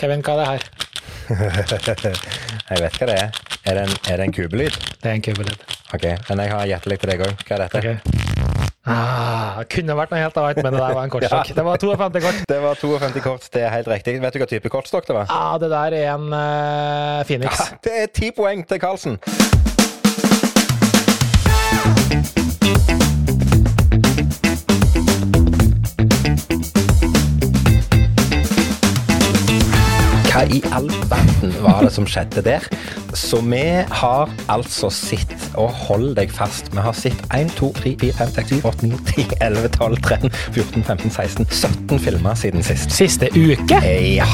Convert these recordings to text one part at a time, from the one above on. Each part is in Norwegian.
Kevin, hva er det her? jeg vet hva det er. Er det en, er det en kubelyd? Det er en kubelyd. Ok, men jeg har gjettelig til deg òg. Hva er dette? Okay. Ah, kunne vært noe helt annet, men det der var en kortstokk. Ja. Det var 52 kort. Det var 52 kort, det er helt riktig. Vet du hva type kortstokk det var? Ah, det der er en uh, Phoenix. Ja, det er ti poeng til Karlsen. I all verden var det som skjedde der? Så vi har altså sett, og hold deg fast, vi har sett 1, 2, 3, 4, 5, 6, 7, 8, 9, 10, 11, 12, 13, 14, 15, 16, 17 filmer siden sist. Siste uke. Ja.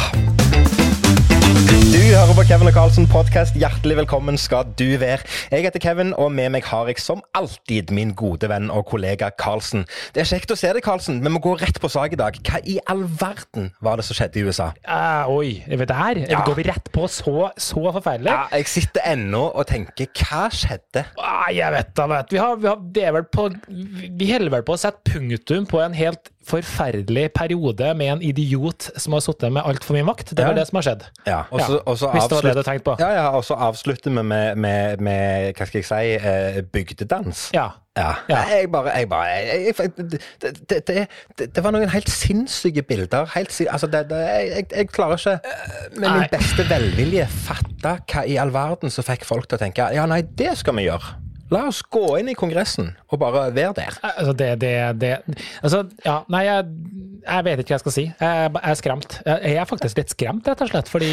Hører på Kevin og Karlsen podkast. Hjertelig velkommen skal du være. Jeg heter Kevin, og med meg har jeg som alltid min gode venn og kollega Karlsen. Det er kjekt å se deg, men Vi må gå rett på sak i dag. Hva i all verden var det som skjedde i USA? Uh, oi, er vi der? Ja. Går vi rett på så, så forferdelig? Ja, jeg sitter ennå og tenker hva skjedde? Uh, jeg vet da, vet vi har, vi har, det er vel på Vi holder vel på å sette punktum på en helt forferdelig periode med en idiot som har sittet med altfor mye makt. Det er Ja. det som har skjedd. Ja, og så, Ja, og hvis det var det du tenkte på. Ja, ja, og så avslutter vi med, med, med hva skal jeg si, eh, bygdedans. Ja. Ja. Ja. Jeg bare, jeg bare jeg, jeg, det, det, det, det, var noen helt sinnssyke bilder. Helt, sin- altså jeg, klarer ikke med Nei. min beste velvilje fatte hva i all verden som fikk folk til å tenke ja, nei, det skal vi gjøre. La oss gå inn i Kongressen og bare være der. Altså, det, det, det Altså, ja, nei, jeg, jeg vet ikke hva jeg skal si. Jeg, er skremt. Jeg er faktisk litt skremt, rett og slett, fordi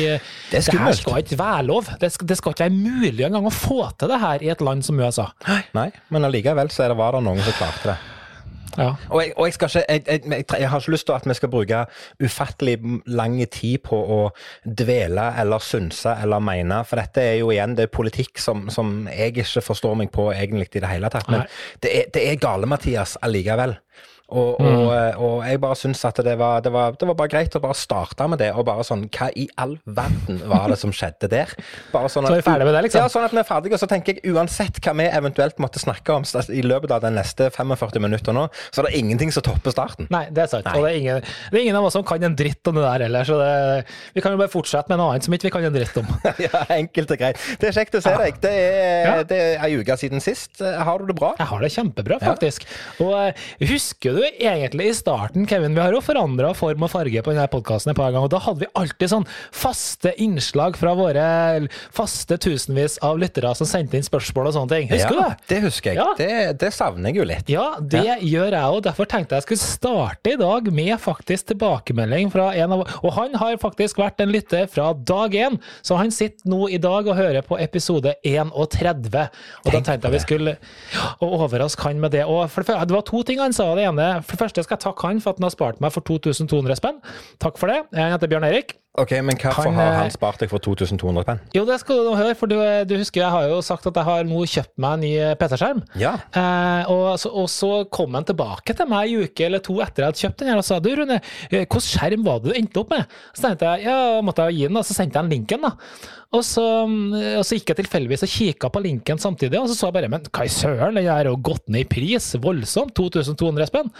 Det det her skal ikke være lov. Det skal, det skal ikke være mulig engang å få til det her i et land som USA. Nei, men allikevel så er det, var det noen som klarte det. Ja. Og jeg, og jeg skal ikke jeg, jeg, jeg, har ikke lyst til at vi skal bruke ufattelig lang tid på å dvele eller synse eller mene, for dette er jo igjen det er politikk som, som jeg ikke forstår meg på egentlig i det hele tatt. Men Nei. det er, det er gale-Mathias allikevel. Og, og, og jeg bare syns at det var, det, var, det var bare greit å bare starte med det, og bare sånn Hva i all verden var det som skjedde der? Bare sånn Så er vi ferdige med det, liksom? Ja, sånn at vi er ferdige. Og så tenker jeg uansett hva vi eventuelt måtte snakke om i løpet av de neste 45 minutter nå, så er det ingenting som topper starten. Nei, det er sant. Nei. Og det er, ingen, det er ingen av oss som kan en dritt om det der heller, så det, vi kan jo bare fortsette med noe annet som ikke vi kan en dritt om. ja, enkelt og greit. Det er kjekt å se deg. Det er, Ja. det er ei uke siden sist. Har du det bra? Jeg har det kjempebra, Ja. faktisk. Og eh, husker du egentlig i starten, Kevin, vi har jo forandra form og farge på denne podkasten et par ganger, og da hadde vi alltid sånn faste innslag fra våre faste tusenvis av lyttere som sendte inn spørsmål og sånne ting. Husker ja, du det? Det husker jeg. Ja. Det, det savner jeg jo litt. Ja, det gjør jeg òg. Derfor tenkte jeg skulle starte i dag med faktisk tilbakemelding fra en av Og han har faktisk vært en lytter fra dag én, så han sitter nå i dag og hører på episode 31. Og da tenkte jeg vi skulle overraske han med det. Og for det var to ting han sa. Det ene For det første skal jeg takke han for at han har spart meg for 2200 spenn. Takk for det. Jeg heter Bjørn Erik. Ok, Men hvorfor Han, har eh, han spart deg for 2200 penn? Jo, det skal du nå høre, for du, du husker jeg har jo sagt at jeg har nå kjøpt meg en ny PC-skjerm. Ja. Eh, og, så, og så kom han tilbake til meg en uke eller to etter jeg hadde kjøpt den her og sa du Rune, eh, hvilken skjerm var det du endte opp med? Så tenkte jeg, ja, måtte jeg gi den da, så sendte jeg en linken da. Og så, mm, og så gikk jeg tilfeldigvis og kikket på linken samtidig, og så så jeg bare, men hva i søren, den har jo gått ned i pris, voldsomt, 2200 spenn.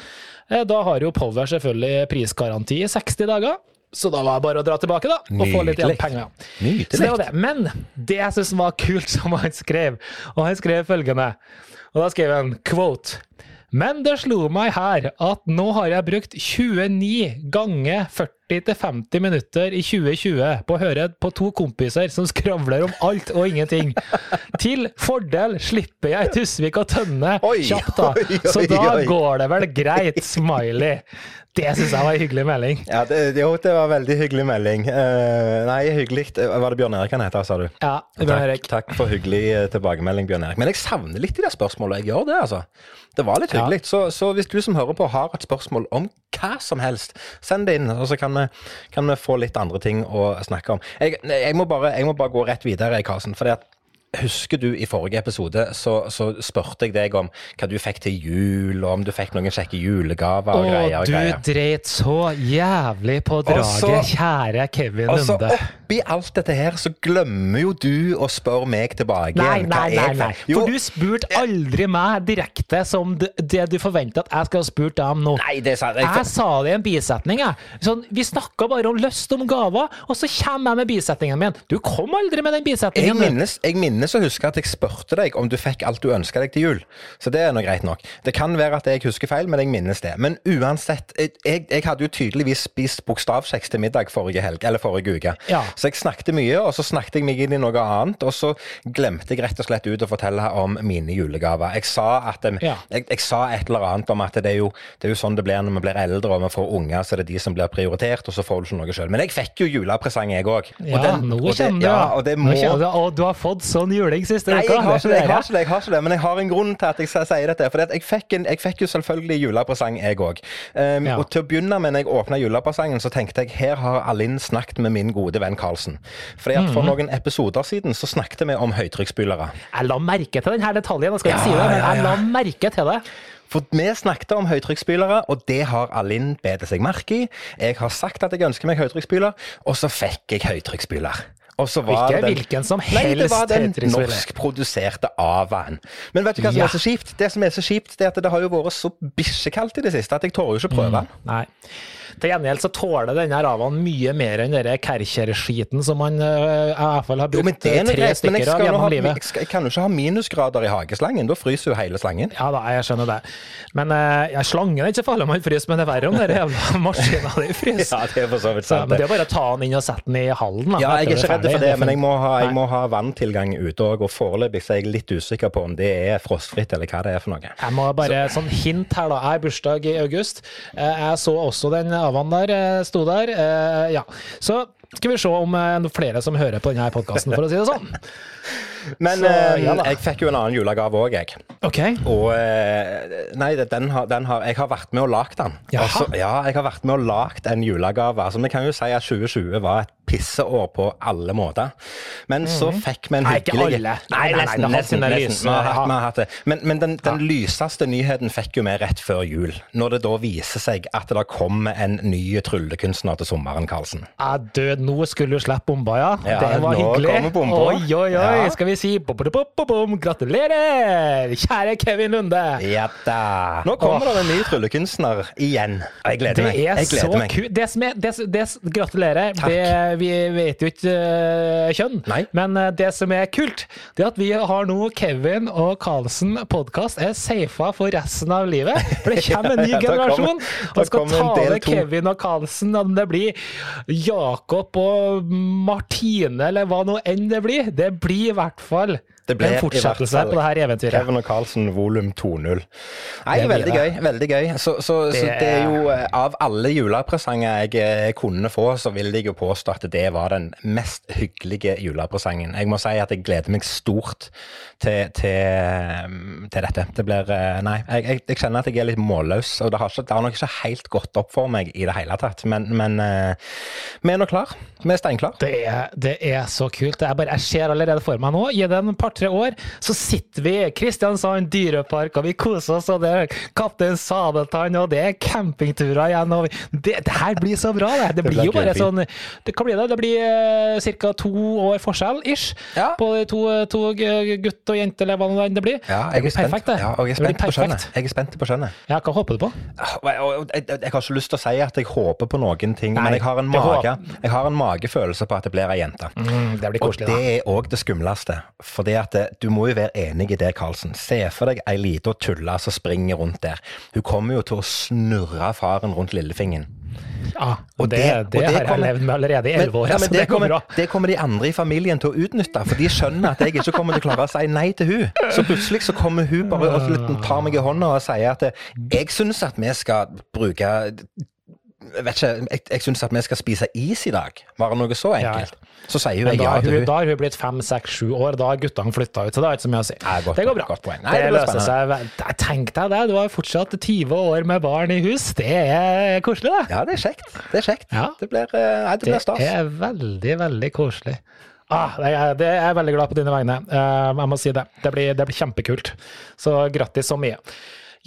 Eh, da har jo Power selvfølgelig prisgaranti i 60 dager. Så da var det bare å dra tilbake, da, og få litt igjen penger. Nydelig. Så det var det. Men det jeg syns var kult, som han skrev, og han skrev følgende Og da skrev han quote men det slo meg her at nå har jeg brukt 29 ganger 40-50 minutter i 2020 på å høre på to kompiser som skravler om alt og ingenting. Til fordel slipper jeg Tusvik og Tønne kjapt, da. Så da går det vel greit, smiley. Det syns jeg var en hyggelig melding. Ja, det, jo, det var veldig hyggelig melding. Uh, nei, hyggelig. Var det Bjørn Erik han heter, sa du? Ja, Bjørn Erik. Takk, takk for hyggelig eh, tilbakemelding, Bjørn Erik. Men jeg savner litt i det spørsmålet. Jeg gjør det, altså. Det var litt Ja. Så, så hvis du som hører på har et spørsmål om hva som helst, send det inn, og så kan vi, kan vi få litt andre ting å snakke om. Jeg, jeg, må, bare, jeg må bare gå rett videre, Karlsen. det at husker du i forrige episode så, så spurte jeg deg om hva du fikk til jul, og om du fikk noen kjekke julegaver og greier. Å, og du dreit så jævlig på draget, så- kjære Kevin Og så Lunde. oppi alt dette her, så glemmer jo du å spørre meg tilbake Nei, nei, nei, nei. Jo, For du spurte aldri meg direkte som det, det du forventer at jeg skal ha spurt deg om nå. Nei, det sa. Jeg, Jeg sa det i en bisetning. Jeg. Sånn, vi snakka bare om lyst om gaver, og så kommer jeg med bisetningen min. Du kom aldri med den bisetningen. Jeg minnes, jeg minnes å huske at jeg spurte deg om du fikk alt du ønska deg til jul. Så det er nå greit nok. Det kan være at jeg husker feil, men jeg minnes det. Men uansett, jeg, jeg, hadde jo tydeligvis spist bokstavkjeks til middag forrige helg, eller forrige uke. Ja. Så jeg snakket mye, og så snakket jeg meg inn i noe annet, og så glemte jeg rett og slett ut å fortelle om mine julegaver. Jeg sa, at, Ja. jeg, jeg sa et eller annet om at det er, jo, det er jo sånn det blir når vi blir eldre og vi får unger, så er det de som blir prioritert, og så får du ikke noe sjøl. Men jeg fikk jo julepresang, jeg òg. Ja, nå du. Ja, og det må Nå kommer du, og du har fått sånn juling siste Nei, uka. jeg har, ikke jeg, har ikke det, jeg har ikke det, men jeg har en grunn til at jeg sier dette. For jeg, fikk en, jeg fikk jo selvfølgelig julepresang, jeg òg. Um, Ja. Og til å begynne med, når jeg åpna julepresangen, så tenkte jeg her har Alinn snakket med min gode venn Karlsen. Fordi at Mhm. For noen episoder siden så snakket vi om høytrykksspylere. Jeg la merke til denne detaljen, jeg skal ikke Ja, si det, men jeg ja. la merke til det. For vi snakket om høytrykksspylere, og det har Alinn bedt seg merke i. Jeg har sagt at jeg ønsker meg høytrykksspyler, og så fikk jeg høytrykksspyler. Og så var Ikke den- hvilken som Nei, det var helst den norskproduserte Avaen. Men vet du hva som Ja. er så kjipt? Det som er så kjipt, det er at det har jo vært så bikkjekaldt i det siste at jeg tør jo ikke prøve den. Nei. Til gjengjeld så tåler denne ravaen mye mer enn den Kercher-skiten som man øh, i hvert fall har Jo, men brukt det er tre greit, stykker av gjennom ha, livet. jeg, skal, jeg kan jo ikke ha minusgrader i hageslangen. Da fryser jo hele slangen. Ja da, jeg skjønner det. Men uh, ja, slangen er ikke farlig om han fryser, men det er verre om den jævla maskina di fryser. Ja, det er for så vidt sant. Ja, men det er bare å ta den inn og sette den i hallen. Da, Ja, jeg er ikke redd for det, men jeg må ha, jeg må ha vanntilgang ute òg. Og foreløpig så er jeg litt usikker på om det er frostfritt, eller hva det er for noe. Jeg må bare, sånn hint her da, jeg har bursdag i august. Eh, Jeg så også den avaen der, eh, sto der. Eh, Ja, så skal vi se om eh, noen flere som hører på denne podkasten, for å si det sånn. Men Så, eh, ja jeg fikk jo en annen julegave òg, jeg. Okay. Og eh, Nei, den har, den har, jeg har vært med og lagd den. Altså, ja, jeg har vært med og lagd en julegave. Altså, Vi kan jo si at 2020 var et pisseår på alle måter. Men så fikk vi en hyggelig Nei. Nei, nei, nei, nesten, nesten, nesten. Men, men den, den lyseste nyheten fikk jo vi rett før jul. Når det da viser seg at det kommer en ny tryllekunstner til sommeren, Karlsen. Ja, død, nå skulle du slippe bomba, ja. Ja, det var hyggelig. Oi, oi, oi. Ja. Skal vi si bom, bom, bom, bom, bom. gratulerer, kjære Kevin Lunde. Ja da. Nå kommer det en ny tryllekunstner igjen. Og Jeg gleder Det meg. Jeg så gleder meg. kult. Det som er, det, det, gratulerer. Det, vi vet jo ikke uh, kjønn, Nei. men eh, det som er kult, det er at vi har nå Kevin og Karlsen podkast er safa for resten av livet. For det kommer en ny generasjon kom, og skal tale. Kevin og Karlsen, om det blir Jakob og Martine eller hva nå enn det blir. Det blir i hvert fall Det ble en fortsettelse på det her eventyret. Kevin og Carlsen volum 2.0. Nei, veldig gøy. veldig gøy. Så, så, så Det det er jo eh, Av alle julepresanger jeg eh, kunne få, så vil jeg jo påstå at det var den mest hyggelige julepresangen. Jeg må si at jeg gleder meg stort til, til, til dette. Det blir eh, Nei, jeg, jeg, jeg kjenner at jeg er litt målløs, og det har, ikke, det har nok ikke helt gått opp for meg i det hele tatt. Men, men vi er nå klar. Vi er steinklar. Det det er så kult. Det er bare, jeg ser allerede for meg nå, gi det en par-tre år, så sitter vi i Kristiansand dyrepark, og vi koser oss, og det er Kaptein Sabeltann, og det er campingturer igjen. Og det, det her blir så bra, det. Det, blir jo bare sånn det, Hva blir det? Det blir uh, ca. to år forskjell, ish, Ja. på de to, to gutt og jente, eller hva det blir. Ja, jeg er spent, perfekt, ja, og jeg er spent på skjønnet. Jeg er spent på skjønnet. Ja, hva håper du på? Og- og Jeg, jeg har ikke lyst til å si at jeg håper på noen ting, Nei, men jeg har, en mage, jeg har en magefølelse på at det blir ei jente. Mm, det blir Og det er òg det skumleste. For det at det, du må jo være enig i det, Karlsen. Se for deg ei lita tulle som springer rundt der. Hun kommer jo til å snurre faren rundt lillefingeren. Ja, Og det, det- det, og det har jeg kommer- levd med allerede i elleve år. ja, det kommer, det kommer de andre i familien til å utnytte, for de skjønner at jeg ikke kommer til å klare å si nei til hun. Så plutselig så kommer hun bare og tar meg i hånda og sier at eh, jeg syns at vi skal bruke jeg vet ikke, jeg, jeg syns at vi skal spise is i dag. Bare noe så Ja, enkelt. Så sier hun da, ja til hun, da har hun blitt fem, seks, sju år. Da har guttene flytta ut, så det er ikke så mye å si. Nei, godt det går bra. Nei, det det løser seg. Tenk deg det, du har fortsatt 20 år med barn i hus. Det er koselig, det. Ja, det er kjekt. Det er kjekt. Ja. Det blir, eh, nei, det blir Det er veldig, veldig koselig. Ah, det er, det er jeg veldig glad på dine vegne. Uh, jeg må si det. Det blir, det blir kjempekult. Så grattis så mye.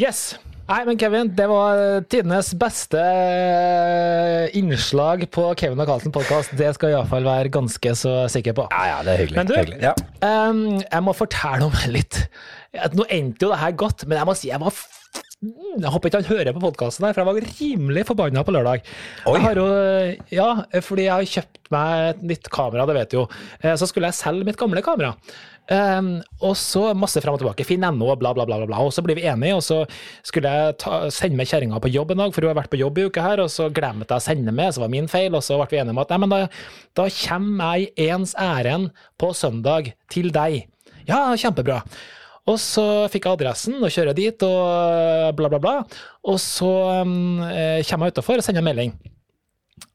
Yes. Nei, men Kevin, det var tidenes beste eh, innslag på Kevin og Carlsen podkast. Det skal jeg iallfall være ganske så sikker på. Ja, ja, det er hyggelig. Men du, hyggelig. Ja. Um, jeg må fortelle om litt at Nå endte jo det her godt, men jeg må si jeg var f- jeg håper ikke han hører på podkasten, for jeg var rimelig forbanna på lørdag. Oi. Jeg har jo, ja, fordi jeg har kjøpt meg et nytt kamera, det vet du jo. Eh, Så skulle jeg selge mitt gamle kamera. Um, og så masse frem og tilbake. Finn NO, bla, bla, bla, bla, bla. Og så blir vi enige, og så skulle jeg ta, sende med kjerringa på jobb en dag, for hun har vært på jobb i uka her, og så glemte jeg å sende med, så var min feil, og så ble vi enige om at nei, men da, da kommer jeg i ens ærend på søndag til deg. Ja, kjempebra. Og så fikk jeg adressen og kjører dit og bla, bla, bla. Og så um, kommer jeg utafor og sender en melding.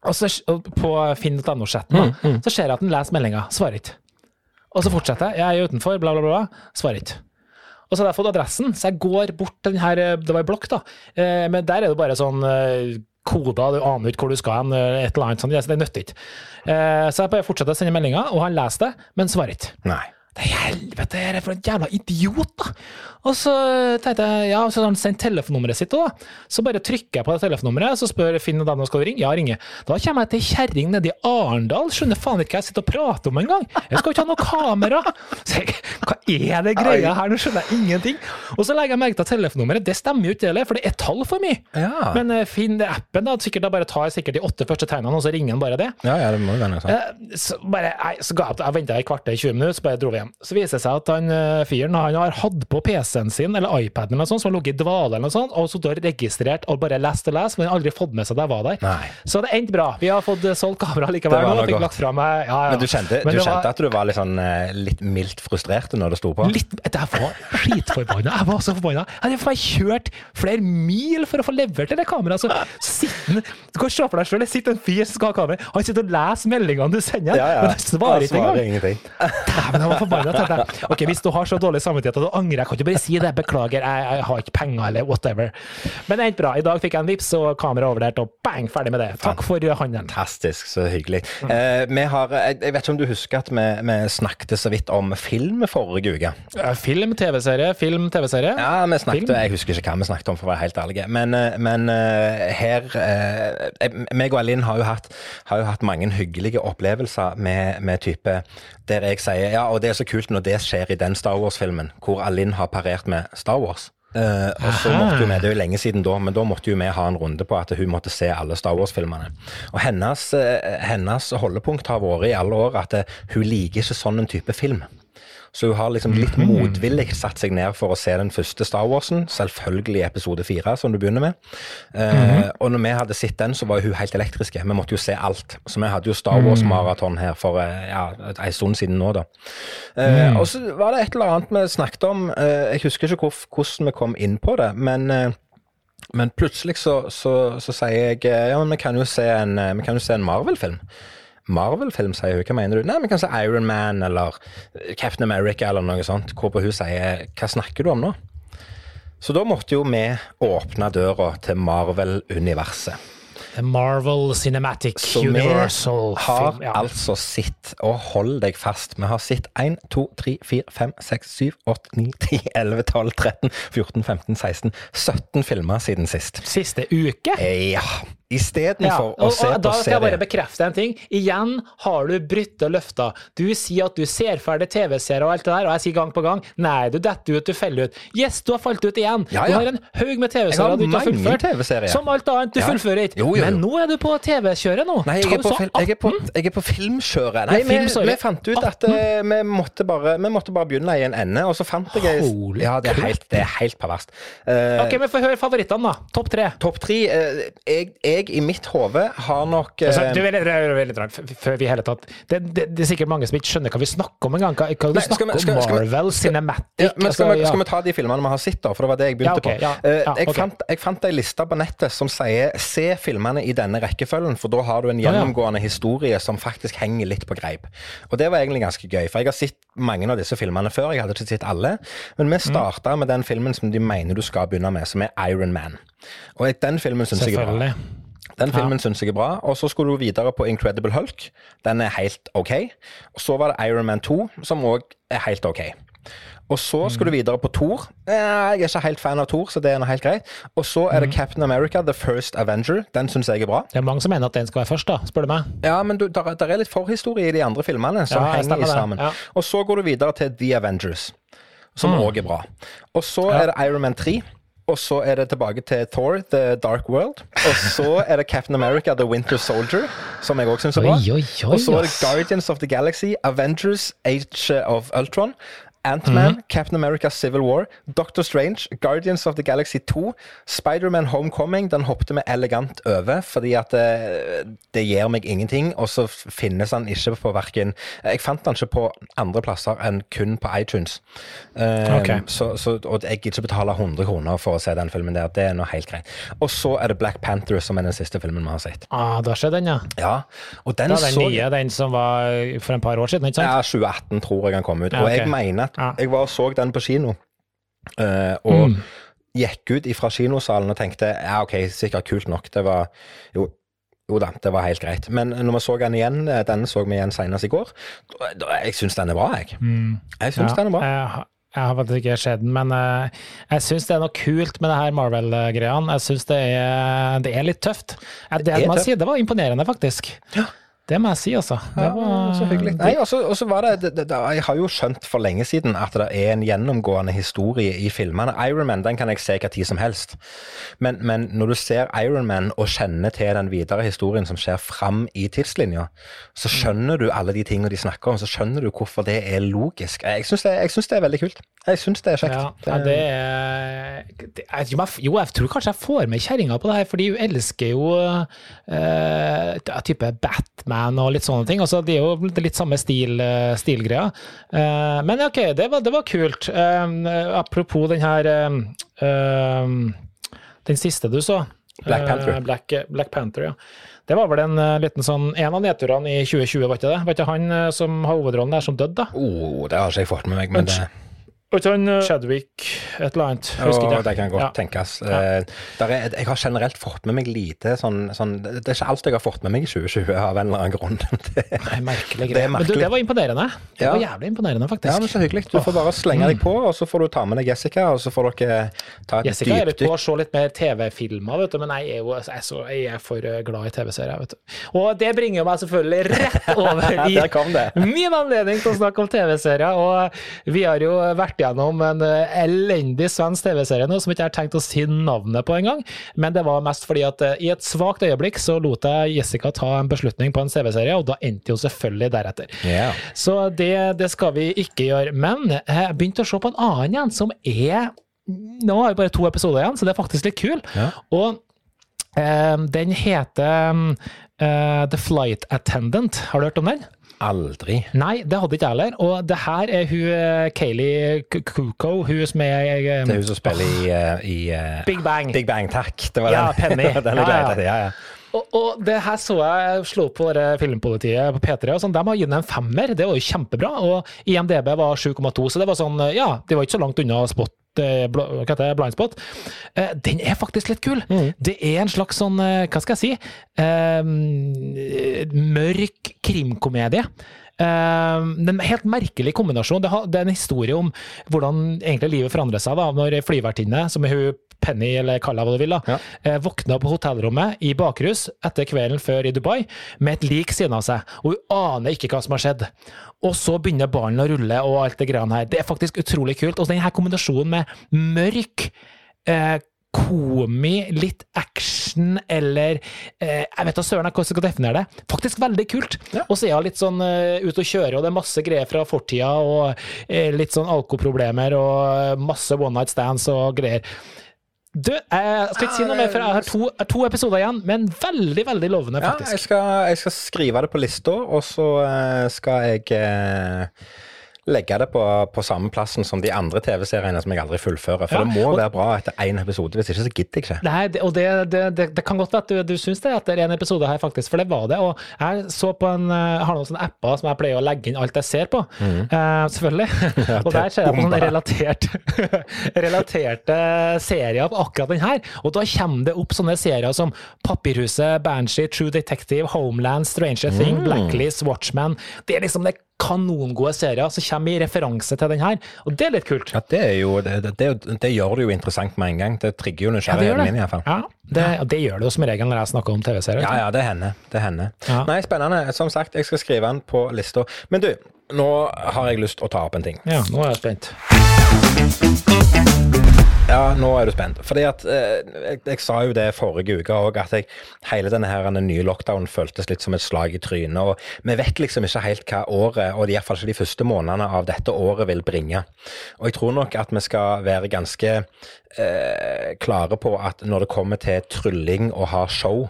Og så på finn.no-chatten da, så ser jeg at han leser meldinga, svarer ikke. Og så fortsetter jeg. Jeg er utenfor, bla, bla, bla. Svarer ikke. Og så hadde jeg fått adressen, så jeg går bort til den her Det var ei blokk, da. Eh, Men der er det bare sånn eh, koder, du aner ikke hvor du skal hen, eh, et eller annet sånt. Så det nytter ikke. Eh, Så jeg bare fortsetter å sende meldinger, og han leser det, men svarer ikke. Nei. Det er helvete, er det for en jævla idiot, da! Og så tenkte jeg, ja, så har han sendt telefonnummeret sitt òg, da. Så bare trykker jeg på det telefonnummeret, så spør Finn da nå skal du ringe. Ja, ringer. Da kommer jeg til ei kjerring nede i Arendal, skjønner faen ikke hva jeg sitter og prater om engang. Jeg skal ikke ha noe kamera! Så jeg, hva er det greia her, nå skjønner jeg ingenting. Og så legger jeg merke til at telefonnummeret, det stemmer jo ikke heller, for det er tall for mye. Ja. Men eh, Finn appen, da, sikkert da bare tar jeg sikkert de åtte første tegnene, og så ringer han bare det. Ja, ja, det må jo være noe sånt. Eh, Så, bare, nei, så ga jeg opp, jeg venta i kvarter, 20 minutter, så bare dro vi hjem. Så viser det seg at han eh, fyren han har hatt på PC-en sin, eller iPaden eller noe sånt, som har ligget i dvale eller noe sånt, og så har registrert og bare lest og lest, men han har aldri fått med seg at jeg var der. Nei. Så det endte bra. Vi har fått eh, solgt kamera likevel nå. Fikk lagt fra meg ja, ja. Men du kjente, Men du var kjente at du var litt sånn eh, litt mildt frustrert når det sto på? Litt, jeg var skitforbanna. Jeg var så forbanna. Jeg hadde faen kjørt flere mil for å få levert det kameraet. Så sitter Du kan se for deg sjøl, det sitter en fyr som skal ha kamera. Han sitter og leser meldingene du sender, Ja, ja. men han svarer ikke engang. Dæven, jeg var forbanna. tenkte jeg. Ok, Hvis du har så dårlig samvittighet at du angrer, jeg kan ikke bare si det. Beklager, jeg, jeg har ikke penger, eller whatever. Men det endte bra. I dag fikk jeg en vips og kameraet overlevert, og bang, ferdig med det. Takk for handelen. Fantastisk, så hyggelig. Eh, vi har, jeg, jeg vet ikke om du husker at vi, vi snakket så vidt om film forrige uke? Eh, Film, TV-serie, film, TV-serie. Ja, vi snakket, Film? jeg husker ikke hva vi snakket om, for å være helt ærlig. Men, eh, men eh, her eh, meg og Alin har jo hatt, har jo hatt mange hyggelige opplevelser med, med type der jeg sier ja, og det er så kult når det skjer i den Star Wars-filmen, hvor Alin har parert med Star Wars. Uh, og så måtte jo vi, Det er jo lenge siden da, men da måtte jo vi ha en runde på at hun måtte se alle Star Wars-filmene. Og hennes, eh, hennes holdepunkt har vært i alle år at hun liker ikke sånn en type film. Så hun har liksom litt motvillig satt seg ned for å se den første Star Warsen, selvfølgelig episode fire, som du begynner med. Eh, og når vi hadde sett den, så var hun helt elektriske. Vi måtte jo se alt. Så vi hadde jo Star Wars-maraton her for eh, ja, en stund siden nå, da. Eh, Og så var det et eller annet vi snakket om, eh, jeg husker ikke hvor, hvordan vi kom inn på det, men eh, men plutselig så, så, så sier jeg eh, ja, men vi kan jo se en, en Marvel-film. Marvel-film, sier hun. Hva mener du? Nei, vi kan se Iron Man eller Captain America eller noe sånt. Hvorpå hun sier hva snakker du om nå? Så da måtte jo vi åpne døra til Marvel-universet. The Marvel Cinematic Så vi har film. Ja. altså sett, og hold deg fast, vi har sett 1, 2, 3, 4, 5, 6, 7, 8, 9, 10, 11, 12, 13, 14, 15, 16, 17 filmer siden sist. Siste uke? Eh, Ja, istedenfor Ja, å se på serie. da skal jeg bare bekrefte en ting. Igjen har du brytte løfter. Du sier at du ser ferdig TV-serier og alt det der, og jeg sier gang på gang nei, du detter ut, du feller ut. Yes, du har falt ut igjen. Ja, Du har en haug med TV-serier du ikke har fullført. Som alt annet, du Ja. fullfører ikke. Men nå er du på TV-kjøret nå. Nei, jeg er, på, jeg, er på, jeg er på filmkjøret. Nei, Nei, film, vi, vi fant ut at uh, vi, måtte bare, vi måtte bare begynne i en ende, og så fant jeg Holy Ja, det er helt, det er helt perverst. Uh, Ok, vi får høre favorittene, da. Topp tre. Topp tre Uh, jeg, jeg i mitt hode har nok Altså, du, veldig, veldig, rart, før vi hele tatt det, det, det er sikkert mange som ikke skjønner hva vi snakker om engang. Hva, hva Nei, skal vi- skal- om? skal Marvel, Cinematic ja, men skal, altså, vi, ja. skal vi ta de filmene vi har sett, da? For det var det jeg begynte Ja, okay, på. ja, jeg, okay. fant, jeg fant ei liste på nettet som sier 'se filmene i denne rekkefølgen', for da har du en gjennomgående historie som faktisk henger litt på greip. Og det var egentlig ganske gøy, for jeg har sett mange av disse filmene før. Jeg hadde ikke sett alle, men vi starta med den filmen som de mener du skal begynne med, som er Iron Man. Og den filmen syns jeg er bra. Den filmen syns jeg er bra. Og så skulle du videre på Incredible Hulk. Den er helt OK. Og så var det Iron Man 2, som òg er helt OK. Og så skulle du videre på Thor. Eh, Jeg er ikke helt fan av Thor, så det er noe helt greit. Og så er det Captain America, The First Avenger. Den syns jeg er bra. Det er mange som mener at den skal være først, da, spør du meg. Ja, men du, der, der er litt forhistorie i de andre filmene som Ja, henger sammen. Ja. Og så går du videre til The Avengers, som òg er bra. Og så Ja. er det Iron Man 3. Og så er det tilbake til Thor, The Dark World. Og så er det Captain America, The Winter Soldier, som jeg òg syns er bra. Oi, oi, oi, Og så er det. Guardians of the Galaxy, Avengers, Age of Ultron. Ant-Man, -hmm. Captain America Civil War, Doctor Strange, Guardians of the Galaxy 2, Spider-Man Homecoming. Den hoppet vi elegant over, fordi at det, det gir meg ingenting. Og så finnes den ikke på verken Jeg fant den ikke på andre plasser enn kun på iTunes. Eh, Ok. så, så, og jeg gidder ikke betale 100 kroner for å se den filmen der. Det er noe helt greit. Og så er det Black Panther, som er den siste filmen vi har sett. Ah, da skjer den, ja. Ja, og den Da den så nye, den som var for en par år siden, ikke sant? ja, 2018 tror jeg han kom ut. Ja, Og jeg mener Ja. jeg var og så den på kino. uh, og Mm. gikk ut fra kinosalen og tenkte ja, ok, sikkert kult nok. Det var jo jo da, det var helt greit. Men når vi så den igjen, eh, denne så vi igjen senest i går, jeg syns den er bra, jeg. Jeg syns den er bra. Jeg, har- jeg har faktisk ikke sett den, men uh, jeg syns det er noe kult med det her Marvel-greiene. Jeg syns det, det er litt tøft. Det, det, må tøft. si, det var imponerende, faktisk. Det må jeg si, altså. Det Ja, var, så hyggelig. Nei, og så var det, det, det, Jeg har jo skjønt for lenge siden at det er en gjennomgående historie i filmene. Ironman den kan jeg se hva tid som helst. Men, men når du ser Ironman og kjenner til den videre historien som skjer fram i tidslinja, så skjønner du alle de tingene de snakker om, så skjønner du hvorfor det er logisk. Jeg syns det, er veldig kult. Jeg syns det er kjekt. Ja, det er er- Jo, jeg tror kanskje jeg får med kjerringa på det her, fordi hun elsker jo uh, type Batman og litt sånne ting. Altså, det er jo litt samme stil, eh, stilgreia. Eh, men ok, det var, det var kult. Eh, apropos den her Den siste du så. Black Panther. Black, Black Panther, ja. Det var vel en liten sånn En av nedturene i 2020, var ikke det? Var ikke han som har hovedrollen der, som døde, da? Oh, det har ikke jeg fått med meg, men det, Var ikke han eh, Chadwick et eller annet? Jeg Husker ikke. det kan godt Ja. tenkes. Eh, der er, jeg har generelt fått med meg lite sånn, sånn Det er ikke alt jeg har fått med meg i 2020 av en eller annen grunn. Det, Nei, merkelig Det er greie. Men du, det var imponerende. Det Ja. var jævlig imponerende, ja, men Så hyggelig. Du får bare slenge deg på, og så får du ta med deg Jessica, og så får dere ta et Jessica er litt på å se litt mer TV-filmer, vet du, men jeg er jo jeg er, så, jeg er for eh, glad i TV-serier. vet du. Og det bringer meg selvfølgelig rett over i min anledning til å snakke om TV-serier. Og vi har jo vært gjennom en eh, elendig svensk TV-serie nå som ikke jeg har tenkt å si navnet på engang. Men det var mest fordi at eh, i et svakt øyeblikk så lot jeg Jessica ta en beslutning på en TV-serie, og da endte hun selvfølgelig deretter. Yeah. Så det, det skal vi ikke gjøre. Men jeg begynte å se på en annen igjen, som er Nå har jeg bare to episoder igjen, så det er faktisk litt kul. Yeah. Og eh, den heter Uh, The Flight Attendant. Har du hørt om den? Aldri. Nei, det hadde ikke jeg heller. Og det her er hun eh, Kayleigh Kuko, hun som er um, Det er hun som spiller i, eh, i uh, Big Bang. Big Bang, takk. Det var Ja, den. Penny. den Ja, ja. Ja, ja. Og, og det her så jeg slo opp på filmpolitiet på P3, og sånn, de har gitt den en femmer. Det var jo kjempebra. Og IMDb var 7,2, så det var sånn, ja, de var ikke så langt unna spot. Eh, Hva heter det? Blindspot. Eh, Den er faktisk litt kul. Det er en slags sånn, eh, hva skal jeg si, mørk krimkomedie. Eh, det er en helt merkelig kombinasjon. Det, er en historie om hvordan egentlig livet forandrer seg da, når ei flyvertinne, som er hun Penny, eller kall hva du vil, da, Ja. eh, våkna på hotellrommet i bakrus etter kvelden før i Dubai med et lik siden av seg, og hun aner ikke hva som har skjedd. Og så begynner ballen å rulle og alt det greiene her. Det er faktisk utrolig kult. Og denne kombinasjonen med mørk eh, komi, litt action eller eh, Jeg vet da søren hvordan jeg skal definere det. Faktisk veldig kult. Ja. Og så er hun litt sånn uh, ute og kjører, og det er masse greier fra fortida, og uh, litt sånn alkoproblemer og masse one night stands og greier. Du, jeg skal ikke si noe mer, for jeg har to, to episoder igjen, men veldig, veldig lovende, Ja, jeg faktisk. skal, jeg skal skrive det på lista, og så eh, skal jeg eh, legge det på, på samme plassen som de andre TV-seriene som jeg aldri fullfører. For Ja, det må og- være bra etter én episode, hvis ikke så gidder jeg ikke. Nei, og det, det, det, det kan godt være at du, du syns det etter en episode her, faktisk, for det var det. Og jeg så på en, eh, jeg har noen sånne apper som jeg pleier å legge inn alt jeg ser på, eh, selvfølgelig. og der ser jeg på sånne relatert, relaterte serier på akkurat den her. Og da kommer det opp sånne serier som Papirhuset, Banshee, True Detective, Homeland, Stranger Thing, Blacklist, Watchman. Det er liksom det kanongode serier som kommer i referanse til den her, og det er litt kult. Ja, det, er jo, det, det, det, gjør det jo interessant med en gang. Det trigger jo nysgjerrigheten min, iallfall. Ja, det, ja. det gjør det jo som regel når jeg snakker om TV-serier. Ja, ja, det hender. Det hender. Ja. Nei, spennende. Som sagt, jeg skal skrive den på lista. Men du, nå har jeg lyst til å ta opp en ting. Ja, nå er jeg spent. Ja, nå er du spent. Fordi at eh, jeg, jeg sa jo det forrige uke òg, at jeg, hele denne her den nye lockdownen føltes litt som et slag i trynet. og Vi vet liksom ikke helt hva året, og iallfall ikke de første månedene av dette året, vil bringe. Og jeg tror nok at vi skal være ganske eh, klare på at når det kommer til trylling og ha show,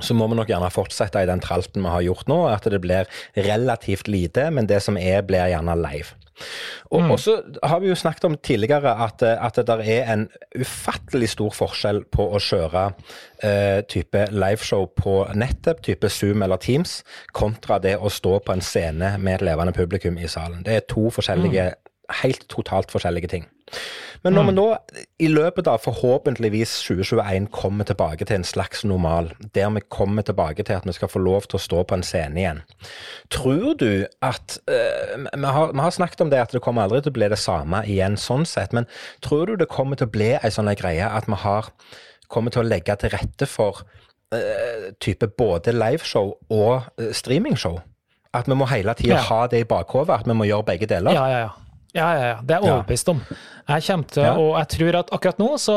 så må vi nok gjerne fortsette i den tralten vi har gjort nå, at det blir relativt lite, men det som er, blir gjerne live. Og, mm. så har vi jo snakket om tidligere at, eh, at det der er en ufattelig stor forskjell på å kjøre eh, type liveshow på nettet, type Zoom eller Teams, kontra det å stå på en scene med et levende publikum i salen. Det er to forskjellige, helt totalt forskjellige ting. Men når vi nå i løpet av forhåpentligvis 2021 kommer tilbake til en slags normal, der vi kommer tilbake til at vi skal få lov til å stå på en scene igjen, tror du at uh, vi, har, vi har snakket om det at det kommer aldri til å bli det samme igjen sånn sett, men tror du det kommer til å bli ei sånn greie at vi har kommer til å legge til rette for uh, type både liveshow og uh, streamingshow? At vi må hele tida Ja. ha det i bakhodet, at vi må gjøre begge deler? Ja, ja, ja. Ja, ja, ja. Det er jeg overbevist om. Jeg kommer til, Ja. og jeg tror at akkurat nå så,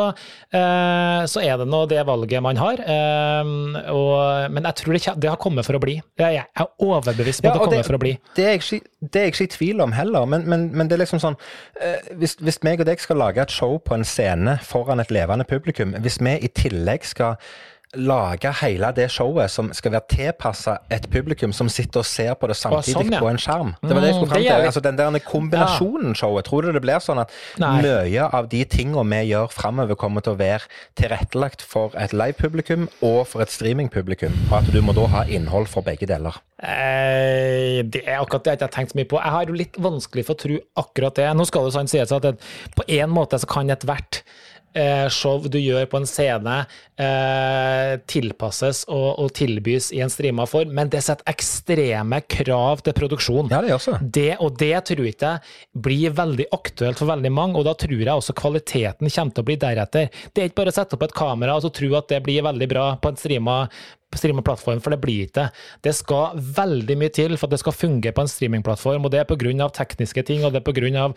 eh, så er det nå det valget man har. Eh, og, men jeg tror det, det har kommet for å bli. Jeg jeg er overbevist på at det kommer det, for å bli. Det er jeg ikke, det er jeg ikke i tvil om heller, men, men, men det er liksom sånn eh, hvis, hvis meg og deg skal lage et show på en scene foran et levende publikum, hvis vi i tillegg skal lage hele det showet som skal være tilpassa et publikum som sitter og ser på det samtidig sånn, ja. på en skjerm. Det var det jeg skulle Mm, fram til. Altså, den der kombinasjonen showet, tror du det blir sånn at Nei. mye av de tingene vi gjør framover, kommer til å være tilrettelagt for et live-publikum og for et streaming-publikum, og at du må da ha innhold for begge deler? Eh, det er akkurat det jeg ikke har tenkt så mye på. Jeg har jo litt vanskelig for å tro akkurat det. Nå skal det sant sies at på en måte så kan ethvert show du gjør på en scene, eh, tilpasses og, og tilbys i en streama form, men det setter ekstreme krav til produksjon. Ja, det også. Det, og det tror jeg ikke blir veldig aktuelt for veldig mange, og da tror jeg også kvaliteten kommer til å bli deretter. Det er ikke bare å sette opp et kamera og så tro at det blir veldig bra på en streama streamingplattform, for det blir ikke det. Det skal veldig mye til for at det skal fungere på en streamingplattform, og det er pga. tekniske ting, og det er pga.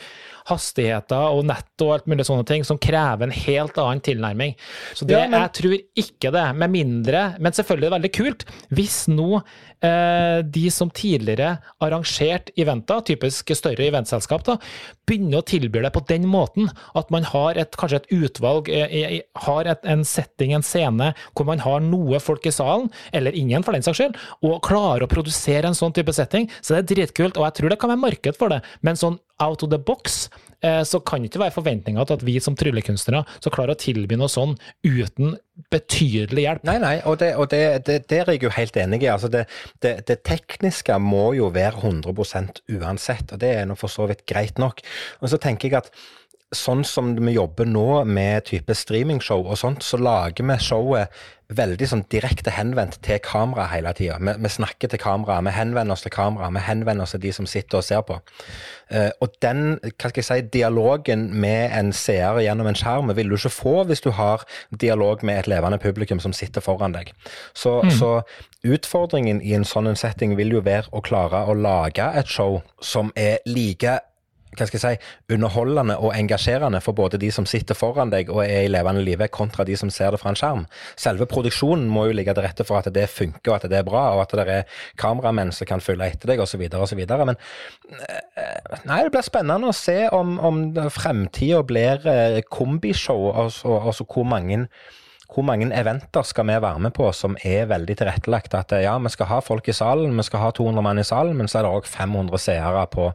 hastigheter og nett og alt mulig sånne ting som krever en helt annen tilnærming. Så det, Ja, men- jeg tror ikke det, med mindre Men selvfølgelig er det veldig kult hvis nå de som tidligere arrangerte eventer, typisk større eventselskap, da, begynner å tilby det på den måten at man har et, kanskje et utvalg, eh, i- har et, en setting, en scene, hvor man har noe folk i salen, eller ingen for den saks skyld, og klarer å produsere en sånn type setting, så det er dritkult, og jeg tror det kan være marked for det, men sånn out of the box, eh, så kan det ikke være forventninger til at vi som tryllekunstnere skal klare å tilby noe sånn uten betydelig hjelp. Nei, nei, og, det, og det, det, der er jeg jo helt enig i. Altså det, det tekniske må jo være 100% uansett, og det er nå for så vidt greit nok. Og så tenker jeg at sånn som vi jobber nå med type streamingshow og sånt, så lager vi showet veldig sånn direkte henvendt til kamera hele tida. Vi, vi snakker til kamera, vi henvender oss til kamera, vi henvender oss til de som sitter og ser på. Uh, og den hva skal jeg si, dialogen med en seer gjennom en skjerm vil du ikke få hvis du har dialog med et levende publikum som sitter foran deg. Så, så utfordringen i en sånn setting vil jo være å klare å lage et show som er like hva skal jeg si, underholdende og engasjerende for både de som sitter foran deg og er i levende live, kontra de som ser det fra en skjerm. Selve produksjonen må jo ligge til rette for at det funker, og at det er bra, og at det er kameramenn som kan følge etter deg, osv., osv. Men eh, nei, det blir spennende å se om, om fremtida blir eh, kombishow, altså, altså hvor mange hvor mange eventer skal vi være med på som er veldig tilrettelagt? At ja, vi skal ha folk i salen, vi skal ha 200 mann i salen, men så er det òg 500 seere på,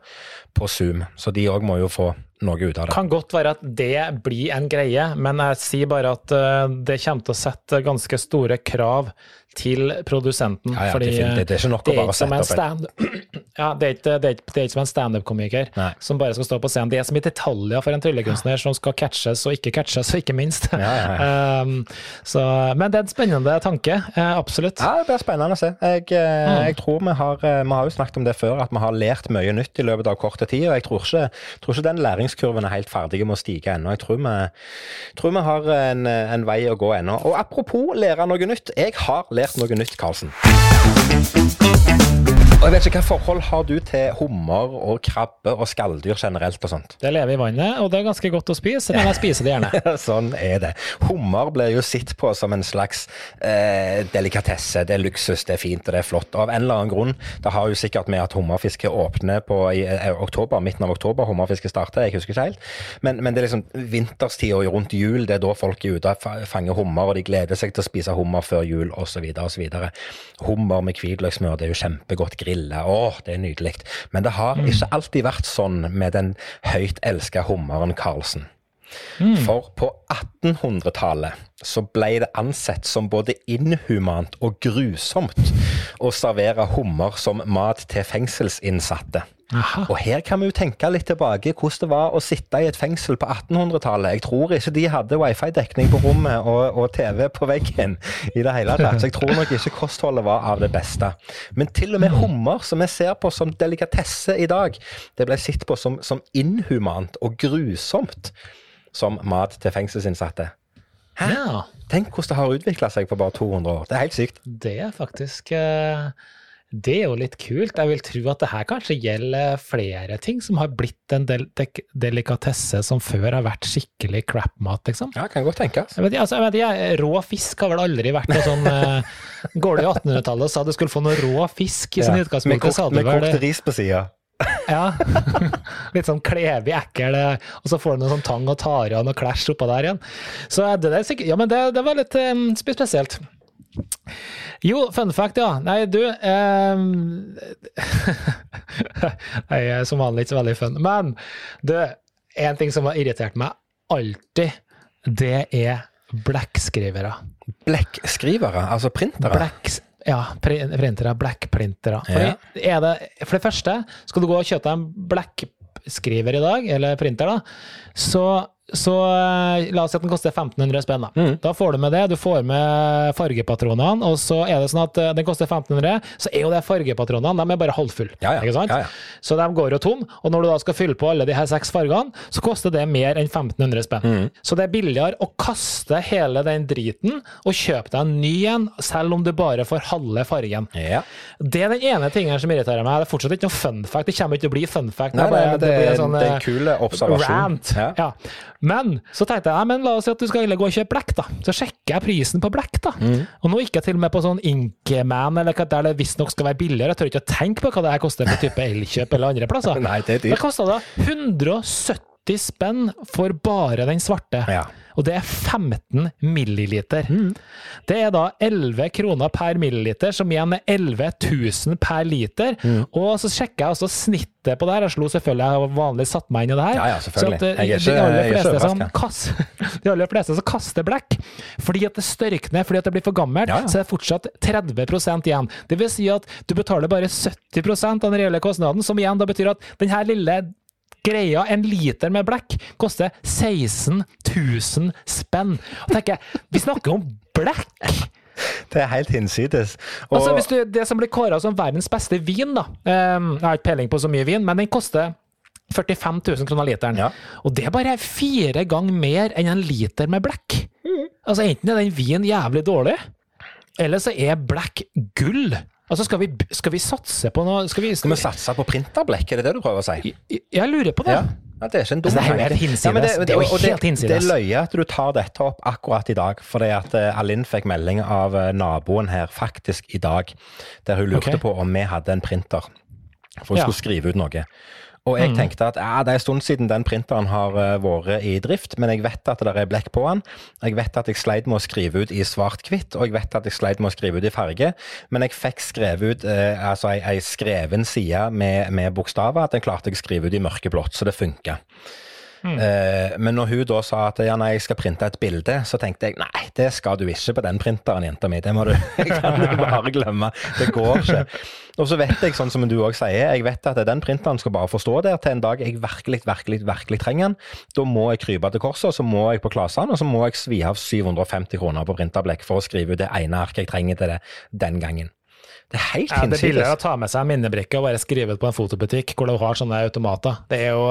på Zoom. Så de òg må jo få noe ut av det. Kan godt være at det blir en greie, men jeg sier bare at uh, det kommer til å sette ganske store krav til produsenten. Ja, ja, fordi det, det er ikke nok å bare en sette opp stand ja, det, er ikke, det, er ikke, det er ikke som en standup-komiker som bare skal stå på scenen. Det er som i detaljer for en tryllekunstner som skal catches og ikke catches, og ikke minst. Um, så, men det er en spennende tanke, uh, absolutt. Ja, det blir spennende å se. Jeg, eh, Mm. jeg tror vi har, eh, vi har jo snakket om det før, at vi har lært mye nytt i løpet av korte tid. Og jeg tror ikke, tror ikke den læringskurven er helt ferdig med å stige ennå. Jeg tror vi, tror vi har en, en vei å gå ennå. Og apropos lære noe nytt. Jeg har lært noe nytt, Karlsen. Og jeg vet ikke Hva forhold har du til hummer og krabbe og skalldyr generelt? og sånt? Det lever i vannet, og det er ganske godt å spise, men jeg spiser det gjerne. sånn er det. Hummer blir jo sett på som en slags eh, delikatesse. Det er luksus, det er fint og det er flott. Av en eller annen grunn, det har jo sikkert med at hummerfiske åpner på i eh, oktober, midten av oktober, hummerfiske starter, jeg husker ikke helt. Men, men det er liksom vinterstid og rundt jul, det er da folk er ute og fanger hummer, og de gleder seg til å spise hummer før jul osv. osv. Hummer med hvitløkssmør, det er jo kjempegodt grilla. Åh, det er nydelig. Men det har ikke alltid vært sånn med den høyt elska hummeren Karlsen. For på 1800-tallet så ble det ansett som både inhumant og grusomt å servere hummer som mat til fengselsinnsatte. Aha. Og her kan vi jo tenke litt tilbake hvordan det var å sitte i et fengsel på 1800-tallet. Jeg tror ikke de hadde wifi-dekning på rommet og, og TV på veggen i det hele tatt. Så jeg tror nok ikke kostholdet var av det beste. Men til og med hummer, som vi ser på som delikatesse i dag, det ble sett på som, som inhumant og grusomt som mat til fengselsinnsatte. Ja, Tenk hvordan det har utvikla seg på bare 200 år. Det er helt sykt. det er faktisk eh, Det er jo litt kult. Jeg vil tro at det her kanskje gjelder flere ting som har blitt en del delikatesse som før har vært skikkelig crap-mat, liksom. Ja, kan godt tenkes. Jeg vet, altså, jeg vet, jeg, rå fisk har vel aldri vært noe sånn eh, Går du i 1800-tallet og sa du skulle få noe rå fisk i sin med utgangspunkt, kokt, med du vel kokt ris på sida. Ja. Litt sånn klevig, ekkel, eh, og så får du noe sånn tang og tare og noe clash oppå der igjen. Så er det der Ja, men det, det var litt um, spesielt. Jo, fun fact, ja. Nei, du eh, Jeg er som vanlig ikke så veldig fun. Men du, en ting som har irritert meg alltid, det er blekkskrivere. Blekkskrivere, altså printere. Blacks, ja, printere. Blekkprintere. Ja. det, for det første, skal du gå og kjøpe en blekkskriver i dag, eller printer, da, så, så eh, la oss si at den koster 1500 spenn. Da. Mm. da får du med det. Du får med fargepatronene, og så er det sånn at eh, den koster 1500, så er jo det fargepatronene de er bare halvfulle. Ja, ja. Ikke sant? Ja. Så de går jo tom, og når du da skal fylle på alle de her seks fargene, så koster det mer enn 1500 spenn. Mm. Så det er billigere å kaste hele den driten og kjøpe deg en ny en, selv om du bare får halve fargen. Det er den ene tingen som irriterer meg. Det er fortsatt ikke noe fun fact. Det kommer ikke til å bli fun fact. Nei, bare- nei, det, det, blir er- en sånn, det er en eh, kul observasjon. Rant. Ja. Men så tenkte jeg, men la oss si at du skal gå og kjøpe blekk, da. Så sjekker jeg prisen på blekk, da. Mm. Og nå gikk jeg til og med på sånn Inkman, eller hva der det visstnok skal være billigere. Jeg tør ikke å tenke på hva det her koster på type Elkjøp eller andre plasser. Nei, det er Det dyrt. kosta da 170 spenn for bare den svarte. Ja. Og det er 15 milliliter. Mm. Det er da 11 kroner per milliliter, som igjen er 11 000 per liter. Mm. Og så sjekker jeg også snittet på det her. Jeg slo selvfølgelig, jeg har vanlig satt meg inn i det her. Ja, ja, selvfølgelig. Så at, eh, Jeg er ikke- de aller jeg er fleste som de aller fleste som kaster black, fordi at det størkner, fordi at det blir for gammelt, Ja, ja. så er det fortsatt 30% igjen. Det vil si at du betaler bare 70 av den reelle kostnaden, som igjen da betyr at den her lille greia, en liter med blekk, koster 16 000 spenn. Og tenker jeg, vi snakker om blekk! Det er helt hinsides. Og, Altså, hvis du, det som blir kåra som verdens beste vin, da ehm, Jeg har ikke peiling på så mye vin, men den koster 45 000 kroner literen. Ja. Og det er bare fire ganger mer enn en liter med black. Altså, enten er den vinen jævlig dårlig, eller så er blekk gull. Altså, skal vi, skal vi satse på noe Skal vi, skal vi satse på printerblekk, er det det du prøver å si? jeg, jeg lurer på det. Ja. Ja, det er ikke en dum Altså, det er jo helt hinsides. Ja, det, Det er jo helt hinsides. Det er løye at du tar dette opp akkurat i dag, fordi at eh, Alinn fikk melding av eh, naboen her faktisk i dag, der hun lurte okay. på om vi hadde en printer. For hun Ja. skulle skrive ut noe. Og jeg tenkte at ja, det er en stund siden den printeren har uh, vært i drift, men jeg vet at det er blekk på den. Jeg vet at jeg sleit med å skrive ut i svart-hvitt, og jeg vet at jeg sleit med å skrive ut i farge. Men jeg fikk skrevet ut uh, altså ei, skreven side med, med bokstaver, at den klarte jeg å skrive ut i mørkeblått, så det funka. Mm. Eh, men når hun da sa at ja, nei, jeg skal printe et bilde, så tenkte jeg nei, det skal du ikke på den printeren, jenta mi. Det må du kan du bare glemme. Det går ikke. Og så vet jeg, sånn som du òg sier, jeg vet at den printeren skal bare få stå der til en dag jeg virkelig, virkelig, virkelig trenger den. Da må jeg krype til korset, og så må jeg på Klasene, og så må jeg svi av 750 kroner på printerblekk for å skrive ut det ene arket jeg trenger til det den gangen. Det er helt Ja, det er hinsides. billigere å ta med seg en minnebrikke og bare skrive på en fotobutikk hvor du har sånne automater. Det er jo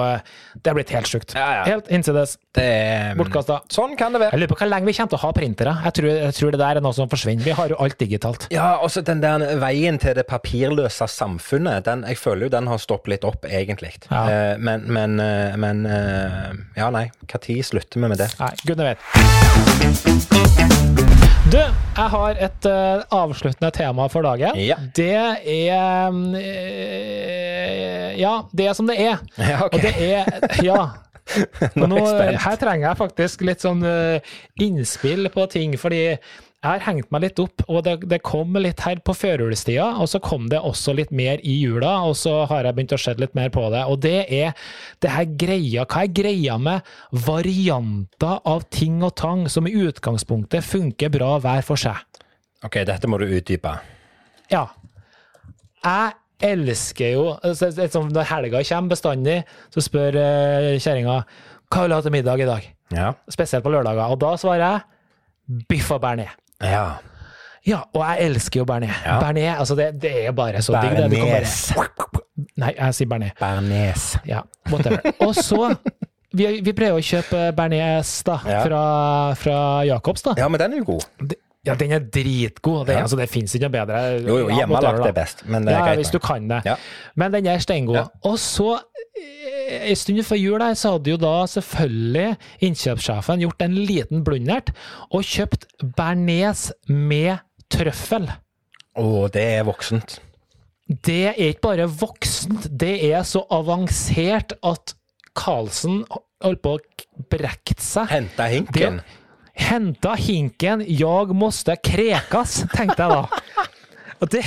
Det er blitt helt sjukt. Ja, ja. Helt hinsides. Det er- Bortkasta. Sånn kan det være. Jeg lurer på hvor lenge vi kommer til å ha printere. Jeg tror, jeg tror det der er noe som forsvinner. Vi har jo alt digitalt. Ja, også den der veien til det papirløse samfunnet, den, jeg føler jo den har stoppet litt opp, egentlig. Ja. Eh, men, men, eh, men eh, Ja, nei. Når slutter vi med det? Nei, gudene vet. Du, jeg har et uh, avsluttende tema for dagen. Ja. Det er eh, Ja, det er som det er. Ja, ok. Og det er Ja. Nå nå spent. her trenger jeg faktisk litt sånn uh, innspill på ting, fordi jeg har hengt meg litt opp, og det, det kom litt her på førjulstida, og så kom det også litt mer i jula, og så har jeg begynt å se litt mer på det. Og det er det her greia Hva er greia med varianter av ting og tang som i utgangspunktet funker bra hver for seg? Ok, dette må du utdype. Ja. Jeg elsker jo så- så- sånn Når helga kommer bestandig, så spør uh, kjerringa hva vil du ha til middag i dag. Ja. Spesielt på lørdager. Og da svarer jeg biff og bearnés. Ja. Ja, og jeg elsker jo bearnés. Ja. Bearnés, altså det, det er bare så digg. Bare- Nei, jeg sier bearnés. Bearnés. Ja, whatever. Og så vi, vi pleier å kjøpe bearnés da, Ja. fra, fra Jacobs. da. Ja, men den er jo god. Ja, den er dritgod. Den, Ja. altså, det fins ikke noe bedre. Jo, jo, hjemmelagt er best, men det er ja, greit hvis du kan det. Ja. Men den er steingod. Og så, en stund før jul her, så hadde jo da selvfølgelig innkjøpssjefen gjort en liten blundert og kjøpt bearnés med trøffel. Å, det er voksent. Det er ikke bare voksent, det er så avansert at Karlsen holdt på å brekke seg. Henta hinken. Det- Henta hinken, jag måste krekas, tenkte jeg da. Det,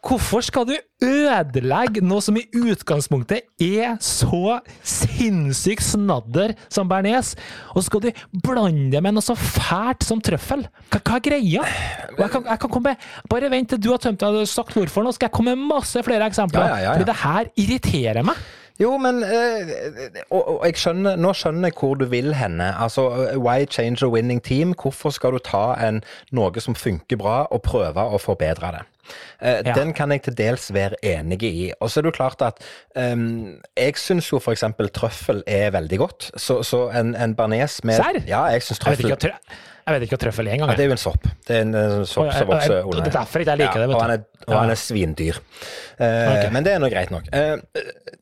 hvorfor skal du ødelegge noe som i utgangspunktet er så sinnssykt snadder som bearnés, og så skal du blande det med noe så fælt som trøffel? Hva, hva er greia? Jeg kan, jeg kan komme, bare vent til du har tømt deg og sagt hvorfor, nå skal jeg komme med masse flere eksempler. Ja, ja, ja. Fordi det her irriterer meg. Jo, men eh, og, og jeg skjønner, nå skjønner jeg hvor du vil henne. Altså, Why change a winning team? Hvorfor skal du ta en, noe som funker bra, og prøve å forbedre det? Eh, Ja. Den kan jeg til dels være enig i. Og så er det jo klart at ehm, jeg syns jo f.eks. trøffel er veldig godt. Så, så en, en bearnés med Serr? Ja, jeg syns trøffel trø- jeg vet ikke trøffel er engang. ja, Det er jo en sopp. Det er en, en sopp Og- som vokser under. det er derfor jeg liker det, vet og han er, og han er svindyr. Uh, okay. Men det er nå greit nok. Uh,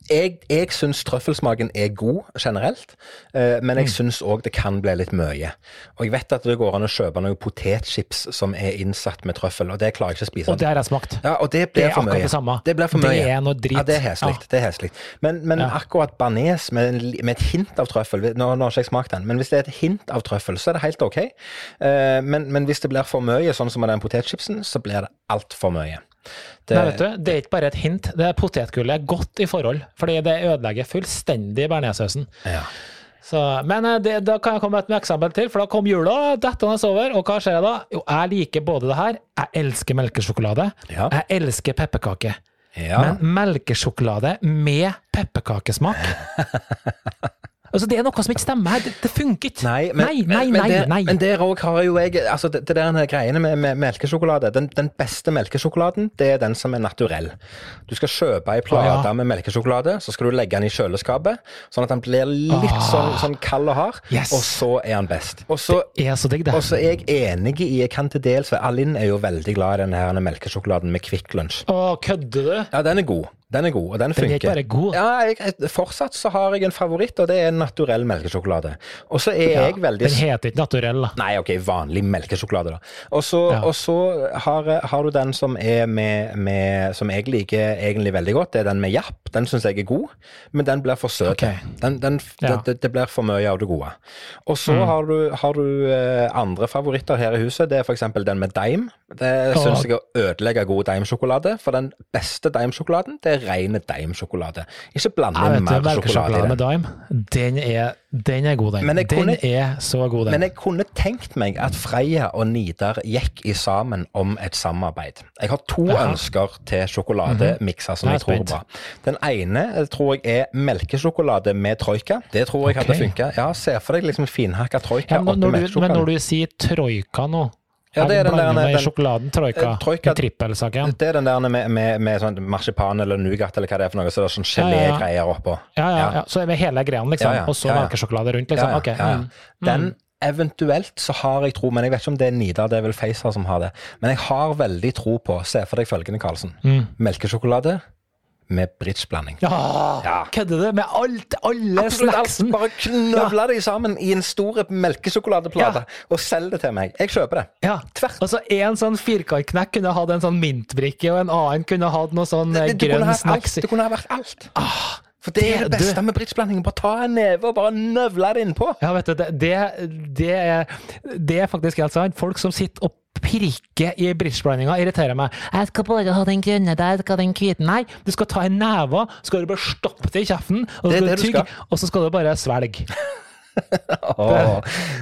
jeg jeg syns trøffelsmaken er god generelt, uh, men Mm. jeg syns òg det kan bli litt mye. Og jeg vet at det går an å kjøpe noen potetchips som er innsatt med trøffel, og det klarer jeg ikke å spise. Og det har jeg smakt. Ja, og det Det blir er for mye. det samme. Det blir for Det mye. er noe drit. Ja, det er hesligt. Det er heslig. Men, men Ja. akkurat bearnés med, med et hint av trøffel nå, nå har ikke jeg smakt den, men hvis det er et hint av trøffel, så er det helt ok. Eh, men, men hvis det blir for mye, sånn som med den potetchipsen, så blir det altfor mye. Det, Nei, vet du, det er ikke bare et hint. Det er Potetgullet er godt i forhold, fordi det ødelegger fullstendig bearnéssausen. ja. Så, men eh, det, da kan jeg komme med et eksempel til, for da kom jula dettende over, og hva skjer da? Jo, jeg liker både det her, jeg elsker melkesjokolade, Ja. jeg elsker pepperkake. Ja. Men melkesjokolade med pepperkakesmak Altså, det er noe som ikke stemmer her. Det, det funker ikke. Nei, men, nei, nei, men, men, nei, men der òg har jo jeg altså Det, det der greiene med, med melkesjokolade den, den beste melkesjokoladen, det er den som er naturell. Du skal kjøpe ei plate ah. med melkesjokolade, så skal du legge den i kjøleskapet, sånn at den blir litt Ah. sånn, sånn kald og hard, Yes. og så er den best. Og så er så digg, det. og så er jeg enig i Jeg kan til dels Alin Alinn er jo veldig glad i den her melkesjokoladen med Kvikk Lunsj. Kødder du? Ja, den er god. Den er god, og den Den er bare god. Ja, jeg, Fortsatt så har jeg en favoritt, og det er naturell melkesjokolade. Og så er Ja, jeg veldig Den heter ikke naturell, da. Nei, ok, vanlig melkesjokolade, da. Og så, Ja. har, har du den som er med, med Som jeg liker egentlig veldig godt. Det er den med japp. Den syns jeg er god, men den blir for søt. Okay. Den, den, Ja. det, det blir for mye av det gode. Og så har du, har du eh, andre favoritter her i huset. Det er f.eks. den med Daim. Det syns jeg er å ødelegge god Daim-sjokolade. For den beste Daim-sjokoladen, det er ren Daim-sjokolade. Ikke blande inn mer sjokolade i med den. Den er, den er god, den. Kunne, den er så god, den. Men jeg kunne tenkt meg at Freia og Nidar gikk i sammen om et samarbeid. Jeg har to Aha. ønsker til sjokolademikser som Nå er jeg tror er bra. Den ene eh, tror jeg er melkesjokolade med troika. Det tror jeg okay. hadde funka. Ja, se for deg liksom finhakka troika ja, oppi du, men når du sier troika nå, Ja, det er den der- med den- sjokoladen troika, eh, troika- i trippelsaken. Det er den der med, med, med sånn marsipan eller nougat eller hva det er for noe, så det er sånn Ja, ja, ja. gelégreier oppå. Ja, ja, ja. Så med hele greia, liksom. Ja. Og så melkesjokolade rundt, liksom. Ja, ja, Ok. ja, ja. mm. Den Eventuelt så har jeg tro, men jeg vet ikke om det er Nidar, det er vel Facer som har det. Men jeg har veldig tro på, se for deg følgende, Karlsen. Mm. Melkesjokolade med bridgeblanding. Ja, Ja. kødder du? Med alt, alle Absolutt alt. snacksen? Bare knøvle det sammen i en stor melkesjokoladeplate Ja. og selg det til meg. Jeg kjøper det. Ja. Tvert. Og så en sånn firkantknekk kunne hatt en sånn mintbrikke, og en annen kunne hatt noe sånn eh, grønn alt. snacks. det kunne ha vært alt. Ah, For det er det- beste med bridgeblandingen. Bare ta en neve og bare nøvle det innpå. Ja, vet du, det, det, er, det er faktisk helt sant. Folk som sitter og pirker i bridgeblandinga, irriterer meg. 'Jeg skal bare ha den grønne der, jeg skal ha den hvite.' Nei, du skal ta en neve, så skal du bare stoppe det i kjeften, og så skal du du tygge, og så skal du bare svelge. Åh,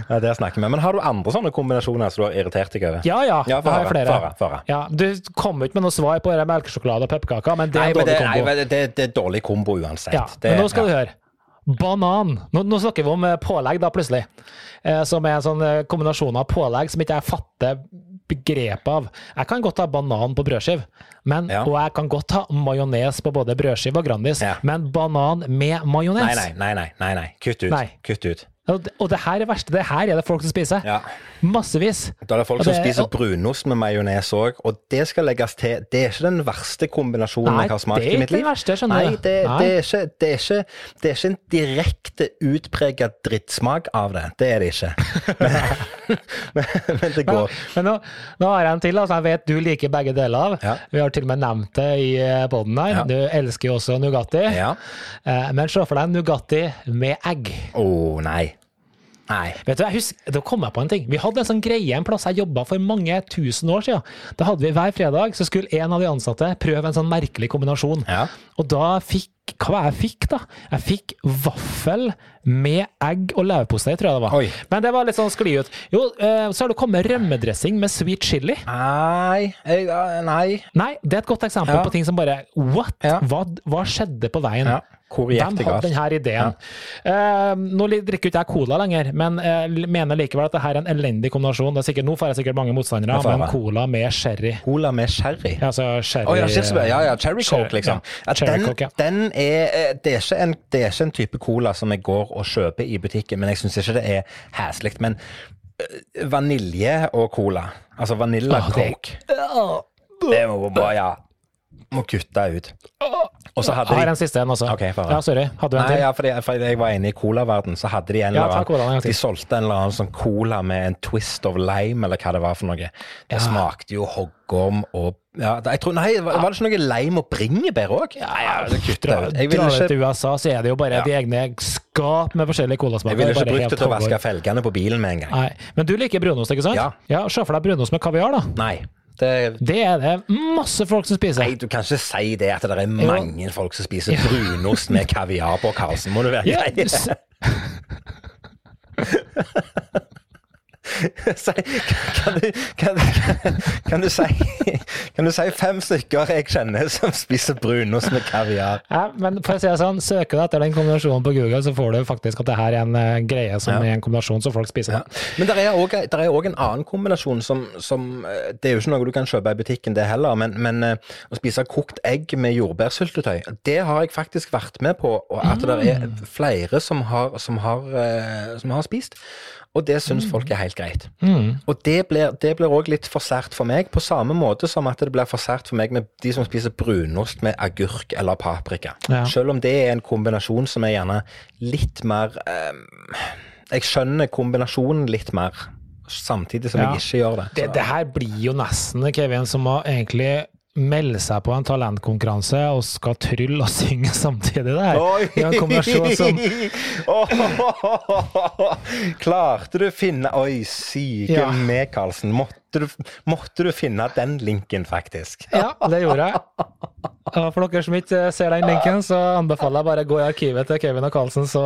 det det snakker vi Men har du andre sånne kombinasjoner som du har irritert deg over? Ja, ja, Ja, få jeg har flere. Fara. Ja, du kom ikke med noe svar på det melkesjokolade og pepperkaker, men det Nei, er men dårlig det, nei, kombo. men det, det er dårlig kombo uansett. Ja, det, men nå skal ja. du høre. Banan. Nå, nå snakker vi om eh, pålegg, da, plutselig. Eh, som er en sånn eh, kombinasjon av pålegg som ikke jeg fatter begrepet av. Jeg kan godt ha banan på brødskive, men, Ja. og jeg kan godt ha majones på både brødskive og Grandis, Ja. men banan med majones nei, nei, nei, nei, nei. Kutt ut. Nei. Kutt ut. Og, det- her er det verste. Det her er det folk som spiser. Ja. Massevis. Da er det folk det, som spiser brunost med majones òg, og det skal legges til. Det er ikke den verste kombinasjonen Nei, jeg har smakt i mitt liv. verste, Nei, det, Nei. Det, er ikke, det, er ikke, det er ikke en direkte utpreget drittsmak av det. Det er det ikke. Men, men, men det går. men nå, nå har jeg en til, altså jeg vet du liker begge deler av. Ja. Vi har til og med nevnt det i poden her. Ja. Du elsker jo også Nugatti. Ja. Eh, Men se for deg Nugatti med egg. Å, nei. Nei. Vet du, jeg husker, Da kom jeg på en ting. Vi hadde en sånn greie en plass jeg jobba for mange tusen år siden. Da hadde vi Hver fredag så skulle en av de ansatte prøve en sånn merkelig kombinasjon. Ja. Og da fikk Hva var det jeg fikk, da? Jeg fikk vaffel med egg og leverpostei, tror jeg det var. Oi. Men det var litt sånn skli ut. Jo, eh, så har det kommet rømmedressing med sweet chili. Nei. Nei. Nei, det er et godt eksempel Ja. på ting som bare What? Ja. Hva, hva skjedde på veien? Ja. Hvor det hadde denne ideen? Eh, nå drikker ikke jeg cola lenger, men jeg mener likevel at det her er en elendig kombinasjon. Det er sikkert, nå får jeg sikkert mange motstandere, men cola med sherry. Cola med sherry. Ja, altså sherry oh, ja. Ja, ja, cherry coke, liksom. ja, Ja, cherry den, coke, ja. den er eh, det er, en, det er ikke en type cola som jeg går og kjøper i butikken, men jeg syns ikke det er heslig. Men øh, vanilje og cola, altså vanilla det- coke, det må bare Ja. Må kutte ut. Og så hadde har en siste en også. Okay, ja, sorry. Hadde du en Nei, til? ja, fordi, fordi jeg var inne i colaverden, så hadde de en eller annen ja, cola. De solgte en eller annen sånn cola med en twist of lime, eller hva det var for noe. Det Ja. smakte jo hoggorm og ja, tror, Nei, var, det ikke noe lime og bringebær òg? Ja, ja, det kutter jeg. Drar du ikke, til USA, så er det jo bare Ja. de egne skap med forskjellige colasmaker. jeg ville ikke brukt det til å vaske felgene på bilen med en gang. Nei, Men du liker brunost, ikke sant? Ja. Se for deg brunost med kaviar, da. Nei. Det, Det er det masse folk som spiser. nei, du kan ikke si det at det er mange folk som spiser brunost med kaviar på, Karlsen. Må du være Ja, grei? s- Si, kan, du, kan, kan, kan, du si, kan du si fem stykker jeg kjenner som spiser brunost med kaviar? Ja, men for å si det sånn, søker du etter den kombinasjonen på Google, så får du faktisk at det her er en eh, greie som Ja. er en kombinasjon som folk spiser. Ja. Men det er òg en annen kombinasjon som, som eh, Det er jo ikke noe du kan kjøpe i butikken, det heller, men, men eh, å spise kokt egg med jordbærsyltetøy, det har jeg faktisk vært med på, og at det er flere som har, som har, som har spist. Og det syns folk er helt greit. Og det blir det òg litt for sært for meg, på samme måte som at det blir for sært for meg med de som spiser brunost med agurk eller paprika. Ja. Selv om det er en kombinasjon som er gjerne litt mer eh, Jeg skjønner kombinasjonen litt mer, samtidig som Ja. jeg ikke gjør det. Det, det her blir jo nesten, Kevin, som å egentlig melde seg på en talentkonkurranse og skal trylle og synge samtidig. Det! I en kombinasjon som Klarte du finne Oi, syke Ja. Karlsen. Måtte du, måtte du finne den linken, faktisk? Ja, det gjorde jeg. Og For dere som ikke ser den linken, så anbefaler jeg bare å gå i arkivet til Kevin og Karlsen, så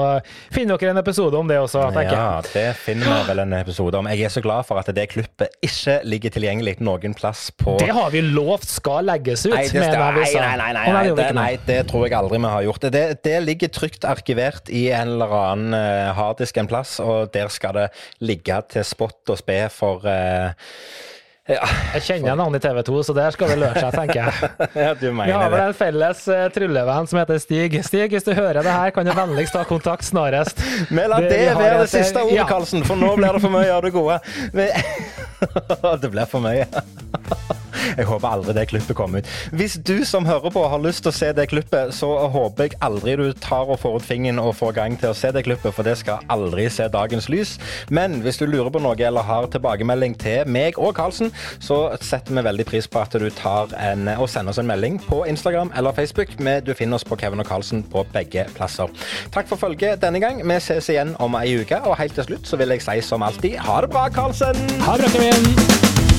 finner dere en episode om det også, tenker. Ja, det finner vi vel en episode om. Jeg er så glad for at det klippet ikke ligger tilgjengelig noen plass på Det har vi lovt skal legges ut, Nei, det, mener vi nei, nei, nei, nei, nei, det nei, det tror jeg aldri vi har gjort. Det, det ligger trygt arkivert i en eller annen uh, harddisk en plass, og der skal det ligge til spott og spe for eh, ja, Jeg kjenner en annen i TV 2, så der skal det løse seg, tenker jeg. ja, du Vi har vel en felles uh, tryllevenn som heter Stig. Stig, hvis du hører det her, kan du vennligst ta kontakt snarest. Men la Det- være et- det siste ordet, ja. Karlsen, for nå blir det for mye av det gode. Det blir for mye. Jeg håper aldri det klippet kommer ut. Hvis du som hører på har lyst til å se det klippet, så håper jeg aldri du tar og får ut fingeren og får gang til å se det klippet, for det skal aldri se dagens lys. Men hvis du lurer på noe eller har tilbakemelding til meg og Karlsen, så setter vi veldig pris på at du tar en, og sender oss en melding på Instagram eller Facebook. Med, Du finner oss på Kevin og Karlsen på begge plasser. Takk for følget denne gang. Vi ses igjen om ei uke, og helt til slutt så vil jeg si som alltid ha det bra, Karlsen! Ha det bra, Kevin!